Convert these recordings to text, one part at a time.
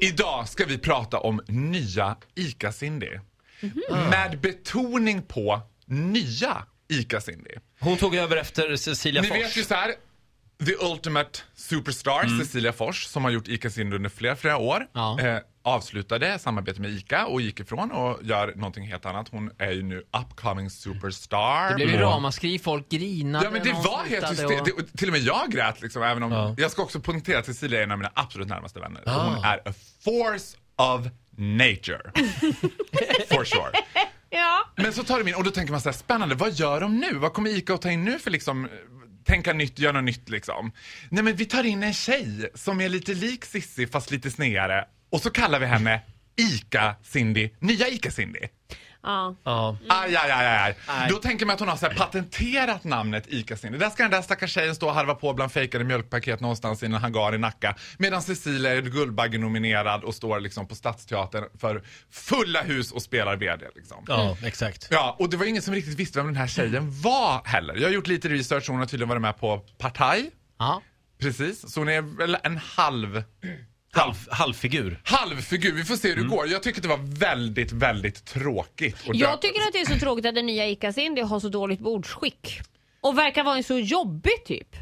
Idag ska vi prata om nya ICA-Cindy. Mhm. Med betoning på nya ICA-Cindy. Hon tog över efter Cecilia Ni Fors. vet ju så här, The Ultimate Superstar, Mm. Cecilia Fors, som har gjort ICA-Cindy under flera, flera år. Ja. Eh, avslutade samarbetet med ICA och gick ifrån och gör någonting helt annat. Hon är ju nu upcoming superstar. Det blev ju Och- ramaskri, folk grinade Ja men det var helt hysteriskt. och- Det- Till och med jag grät liksom. Även om, Ja. Jag ska också poängtera att Cecilia är en av mina absolut närmaste vänner. Ah. Hon är a force of nature. For sure. Ja. Men så tar de in och då tänker man så här, spännande, vad gör de nu? Vad kommer ICA att ta in nu för liksom, tänka nytt, göra något nytt liksom? Nej men vi tar in en tjej som är lite lik Sissi fast lite snedare och så kallar vi henne ICA-Cindy, nya ICA-Cindy. ja. Ja. Aj, aj, aj, aj. Då tänker man att hon har så här patenterat namnet ICA-Cindy. Där ska den där stackars tjejen stå och harva på bland fejkade mjölkpaket någonstans i en hangar i Nacka. Medan Cecilia är Guldbaggenominerad och står liksom på Stadsteatern för fulla hus och spelar VD. Liksom. ja, exakt. Ja, och det var ingen som riktigt visste vem den här tjejen var heller. Jag har gjort lite research och hon har tydligen varit med på Partaj. Ja. Precis, så hon är väl en halv... Halv, halvfigur. Halvfigur, vi får se hur Mm. det går. Jag tycker det var väldigt, väldigt tråkigt. döpa- Jag tycker att det är så tråkigt att den nya ICA Cindy har så dåligt bordsskick. Och verkar vara en så jobbig typ.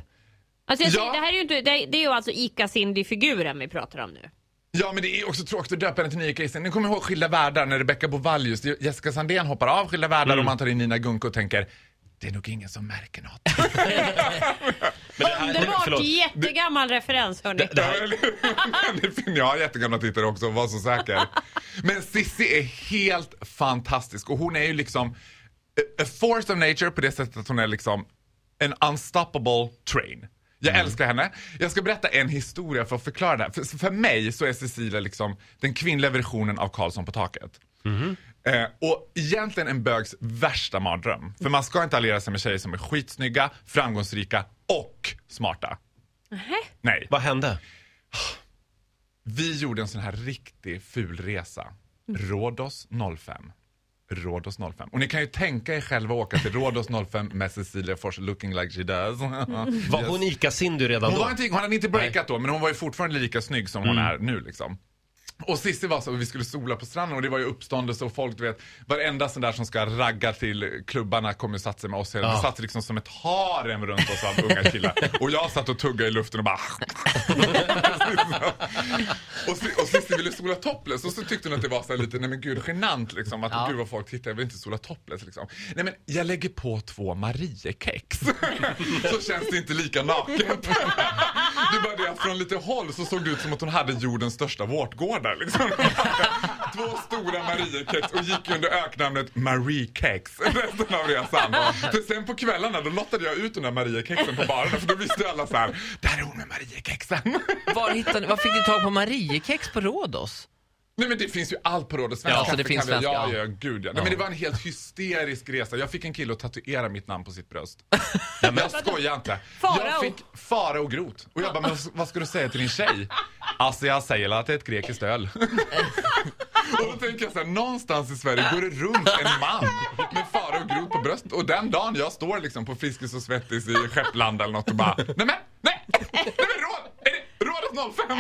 Alltså jag Ja. säger, det här är ju inte, det är, det är ju alltså ICA Cindy-figuren vi pratar om nu. Ja men det är också tråkigt att döpa henne till nya casen. Ni kommer ihåg Skilda världar när Rebecca Bovallius, Jessica Sandén hoppar av Skilda världar Mm. och man tar in Nina Gunke och tänker det är nog ingen som märker något. Men det här- Underbart förlåt. jättegammal referens hörni. Det här- det finner jag jättegamla tittare också, var så säker. Men Sissi är helt fantastisk och hon är ju liksom a- a force of nature på det sättet att hon är liksom en unstoppable train. Jag Mm. älskar henne. Jag ska berätta en historia för att förklara det här. För, för mig så är Cecilia liksom den kvinnliga versionen av Karlsson på taket. Eh, och egentligen en bögs värsta mardröm. För man ska inte alliera sig med tjejer som är skitsnygga, framgångsrika och smarta. Nej. Vad hände? Vi gjorde en sån här riktig ful resa. Rhodos 05. Rhodos 05. Och ni kan ju tänka er själva åka till Rhodos 05 med Cecilia Fors looking like she does. Var hon ICA-Cindy redan Hon, då? var inte, hon hade inte breakat då, men hon var ju fortfarande lika snygg som hon är nu liksom. Och Cissi var så, vi skulle sola på stranden och det var ju uppståndelse och folk, du vet, varenda sån där som ska ragga till klubbarna kom ju satt sig med oss. Det Ja. satt liksom som ett harem runt oss av unga killar. Och jag satt och tuggade i luften och bara... och, Si- och Cissi ville sola topless och så tyckte hon att det var så lite, nej men gud, genant liksom. Att Ja. gud vad folk tittar, jag vill inte sola topless liksom. Nej men jag lägger på två Mariekex. så känns det inte lika naket. Det var det från lite håll så såg det ut som att hon hade jordens största vårtgårdar. Liksom. Två stora Mariekex och gick under öknamnet Mariekex resten av resan. För sen på kvällarna då lottade jag ut den där Mariekexen på baren. för då visste alla så här, där är hon med Mariekexen. Var, hittade, ni- var fick du tag på Mariekex på Rhodos? Nej men det finns ju allt på rådet. Svenska Ja, så det kaffe finns svenska, Ja, ja. ja, gud ja. Nej, men det var en helt hysterisk resa. Jag fick en kille att tatuera mitt namn på sitt bröst. jag skojar inte. Farao. Jag fick Farao Groth. Och jag bara, men vad ska du säga till din tjej? Alltså jag säger att det är ett grekiskt öl. och då tänker jag så här, någonstans i Sverige går det runt en man med Farao Groth på bröstet. Och den dagen jag står liksom på Friskis och Svettis i Skepplanda eller något och bara, nej men, nej, nej men råd, är det rådet 05?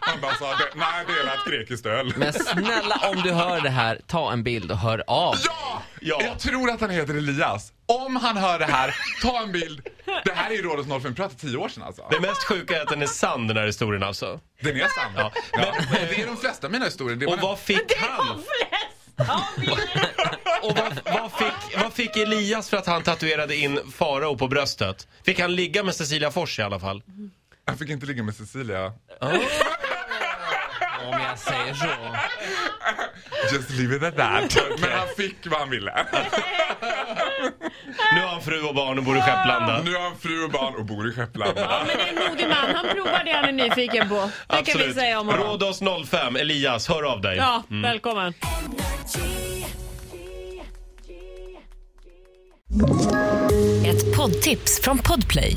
Han bara sa, det, nej det är ett grekiskt öl. Men snälla om du hör det här, ta en bild och hör av. Ja! Ja. Jag tror att han heter Elias. Om han hör det här, ta en bild. Det här är ju Rådet 05, vi pratade tio år sedan alltså. Det mest sjuka är att den är sann den här historien alltså. Den är sann. Ja. Men, det är de flesta av mina historier. Det Och vad fick han? Och vad, vad, fick, vad fick Elias för att han tatuerade in Farao på bröstet? Fick han ligga med Cecilia Fors i alla fall? Han fick inte ligga med Cecilia. Om jag säger så. Just leave it at that. Men han fick vad han ville. Nu har han fru och barn och bor i Skepplanda. Nu har han fru och barn och bor i Skepplanda. Ja, men det är en modig man. Han provar det han är nyfiken på. Det kan vi säga om honom. Rhodos 05, Elias, hör av dig. Ja, välkommen. Ett poddtips från Podplay.